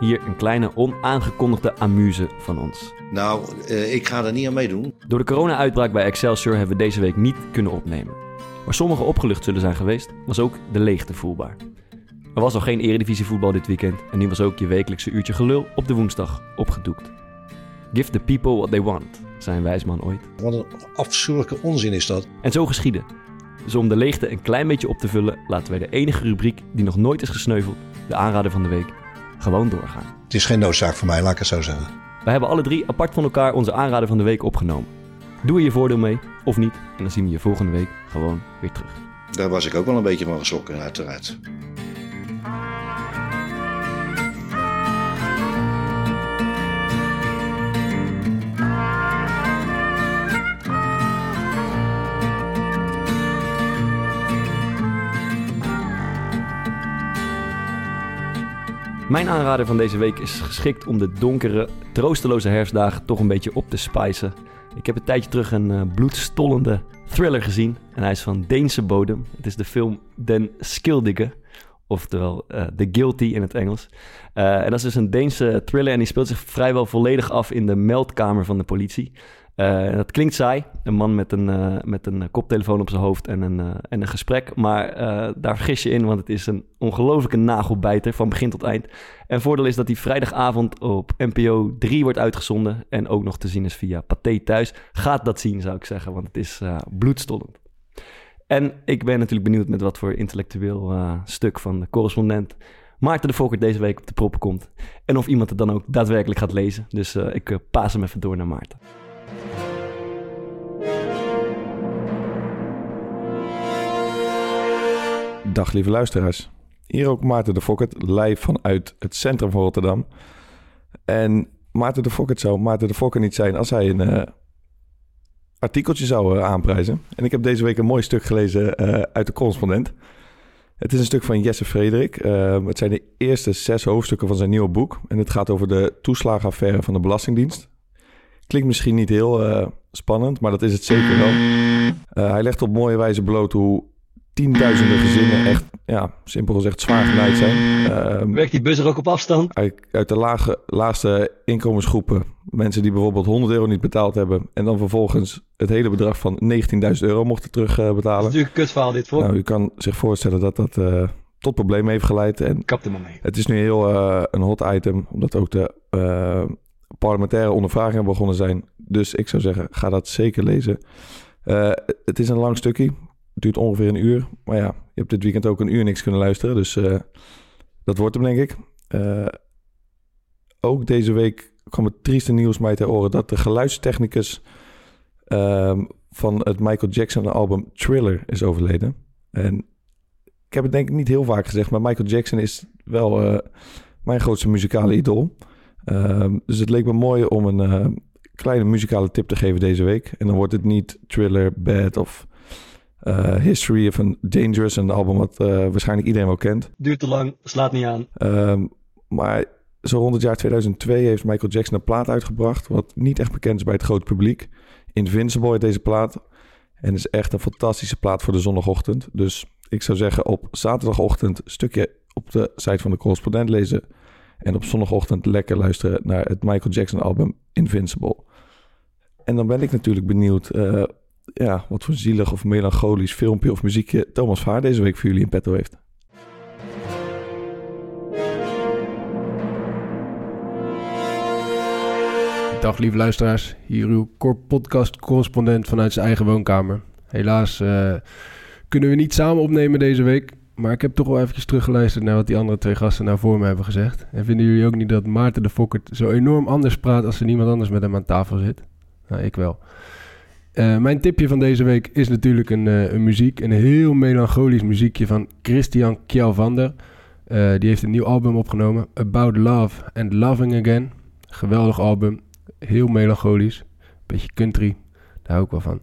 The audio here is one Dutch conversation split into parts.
hier een kleine onaangekondigde amuse van ons. Nou, eh, ik ga er niet aan meedoen. Door de corona-uitbraak bij Excelsior hebben we deze week niet kunnen opnemen. Waar sommigen opgelucht zullen zijn geweest, was ook de leegte voelbaar. Er was al geen eredivisievoetbal dit weekend en nu was ook je wekelijkse uurtje gelul op de woensdag opgedoekt. Give the people what they want, zei een wijsman ooit. Wat een afschuwelijke onzin is dat. En zo geschiedde. Dus om de leegte een klein beetje op te vullen, laten wij de enige rubriek die nog nooit is gesneuveld, de aanrader van de week, gewoon doorgaan. Het is geen noodzaak voor mij, laat ik het zo zeggen. Wij hebben alle drie apart van elkaar onze aanrader van de week opgenomen. Doe er je voordeel mee, of niet, en dan zien we je volgende week gewoon weer terug. Daar was ik ook wel een beetje van geschrokken, uiteraard. Mijn aanrader van deze week is geschikt om de donkere, troosteloze herfstdagen toch een beetje op te spicen. Ik heb een tijdje terug een uh, bloedstollende thriller gezien en hij is van Deense bodem. Het is de film Den Skildige, oftewel uh, The Guilty in het Engels. Uh, en dat is dus een Deense thriller en die speelt zich vrijwel volledig af in de meldkamer van de politie. Uh, dat klinkt saai, een man met een, uh, met een koptelefoon op zijn hoofd en een, uh, en een gesprek. Maar daar vergis je in, want het is een ongelofelijke nagelbijter van begin tot eind. En voordeel is dat hij vrijdagavond op NPO 3 wordt uitgezonden en ook nog te zien is via Pathé Thuis. Gaat dat zien, zou ik zeggen, want het is bloedstollend. En ik ben natuurlijk benieuwd met wat voor intellectueel stuk van de correspondent Maarten de Fokker deze week op de proppen komt. En of iemand het dan ook daadwerkelijk gaat lezen. Dus ik paas hem even door naar Maarten. Dag lieve luisteraars. Hier ook Maarten de Fokkert, live vanuit het centrum van Rotterdam. En Maarten de Fokkert zou Maarten de Fokker niet zijn als hij een uh, artikeltje zou uh, aanprijzen. En ik heb deze week een mooi stuk gelezen uh, uit de correspondent. Het is een stuk van Jesse Frederik. het zijn de eerste zes hoofdstukken van zijn nieuwe boek. En het gaat over de toeslagenaffaire van de Belastingdienst. Klinkt misschien niet heel spannend, maar dat is het zeker wel. hij legt op mooie wijze bloot hoe tienduizenden gezinnen echt, ja, simpel gezegd, zwaar genaaid zijn. Uh, Werkt die bus er ook op afstand? Uit, uit de lage, laagste inkomensgroepen. Mensen die bijvoorbeeld 100 euro niet betaald hebben. En dan vervolgens het hele bedrag van 19.000 euro mochten terugbetalen. Uh, dat is natuurlijk een kutverhaal dit voor. Nou, u kan zich voorstellen dat dat uh, tot problemen heeft geleid. En Kap er maar mee. Het is nu heel uh, een hot item, omdat ook de parlementaire ondervragingen begonnen zijn. Dus ik zou zeggen, ga dat zeker lezen. het is een lang stukje. Duurt ongeveer een uur. Maar ja, je hebt dit weekend ook een uur niks kunnen luisteren. Dus uh, dat wordt hem, denk ik. Uh, ook deze week kwam het trieste nieuws mij te oren... dat de geluidstechnicus uh, van het Michael Jackson album Thriller is overleden. En ik heb het denk ik niet heel vaak gezegd... maar Michael Jackson is wel eh, mijn grootste muzikale idool. Ehm, dus het leek me mooi om een kleine muzikale tip te geven deze week. En dan wordt het niet Thriller, Bad of... Uh, History of een Dangerous, een album wat uh, waarschijnlijk iedereen wel kent. Duurt te lang, slaat niet aan. Um, maar zo rond het jaar 2002 heeft Michael Jackson een plaat uitgebracht... wat niet echt bekend is bij het grote publiek. Invincible heet deze plaat. En is echt een fantastische plaat voor de zondagochtend. Dus ik zou zeggen op zaterdagochtend een stukje op de site van de correspondent lezen... en op zondagochtend lekker luisteren naar het Michael Jackson album Invincible. En dan ben ik natuurlijk benieuwd... Uh, ja, wat voor zielig of melancholisch filmpje of muziekje Thomas Vaar deze week voor jullie in petto heeft. Dag lieve luisteraars, hier uw podcast correspondent vanuit zijn eigen woonkamer. Helaas uh, kunnen we niet samen opnemen deze week, maar ik heb toch wel eventjes teruggeluisterd naar wat die andere twee gasten nou voor me hebben gezegd. En vinden jullie ook niet dat Maarten de Fokkert zo enorm anders praat als er niemand anders met hem aan tafel zit? Nou, ik wel. Uh, mijn tipje van deze week is natuurlijk een, uh, een, muziek. Een heel melancholisch muziekje van Christian Kjellvander. Uh, die heeft een nieuw album opgenomen. About Love and Loving Again. Geweldig album. Heel melancholisch. Beetje country. Daar hou ik wel van.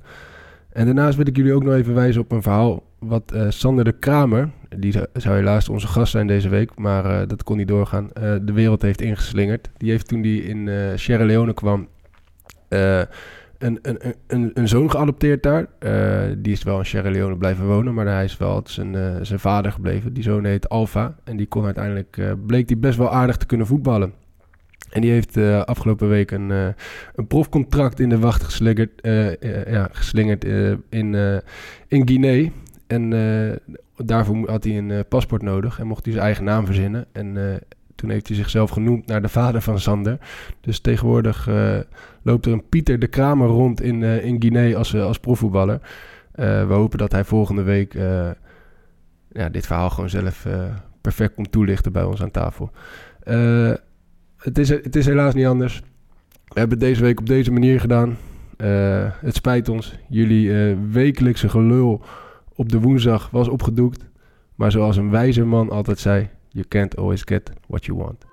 En daarnaast wil ik jullie ook nog even wijzen op een verhaal wat eh, Sander de Kramer, die zou- helaas onze gast zijn deze week, maar eh, dat kon niet doorgaan, eh, de wereld heeft ingeslingerd. Die heeft toen die in eh, Sierra Leone kwam eh, een, een, een- een, zoon geadopteerd daar. Eh, die is wel in Sierra Leone blijven wonen, maar hij is wel zijn, eh, zijn vader gebleven. Die zoon heet Alfa en die kon uiteindelijk, eh, bleek die best wel aardig te kunnen voetballen. En die heeft afgelopen week een, een profcontract in de wacht geslingerd, ja, geslingerd in, in Guinea. En daarvoor had hij een paspoort nodig en mocht hij zijn eigen naam verzinnen. En toen heeft hij zichzelf genoemd naar de vader van Sander. Dus tegenwoordig eh, loopt er een Pieter de Kramer rond in, eh, in Guinea als, eh, als profvoetballer. We hopen dat hij volgende week ja, dit verhaal gewoon zelf perfect komt toelichten bij ons aan tafel. Het, is, het is helaas niet anders. We hebben het deze week op deze manier gedaan. Het spijt ons. Jullie wekelijkse gelul op de woensdag was opgedoekt. Maar zoals een wijze man altijd zei: You can't always get what you want.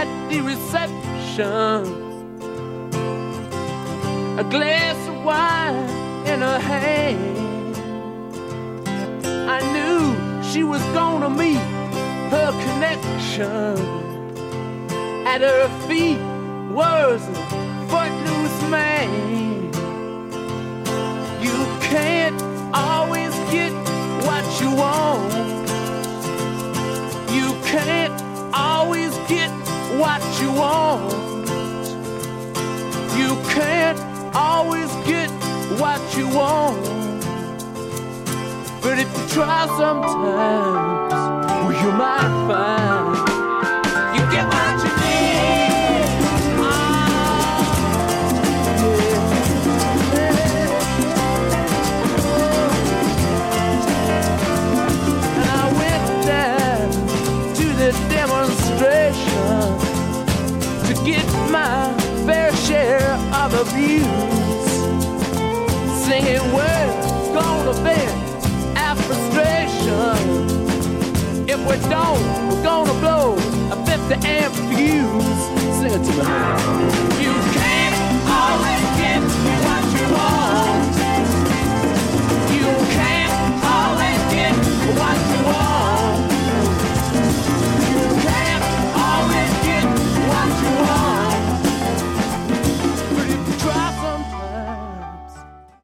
At the reception. A glass of wine in her hand. I knew she was gonna meet her connection. At her feet was a footloose man. You can't always get what you want. You can't always what you want. You can't always get what you want. But if you try sometimes, well, you might find of abuse. Singing, we're gonna vent our frustration. If we don't, we're gonna blow a 50 amp fuse. Sing it to me. You can't always get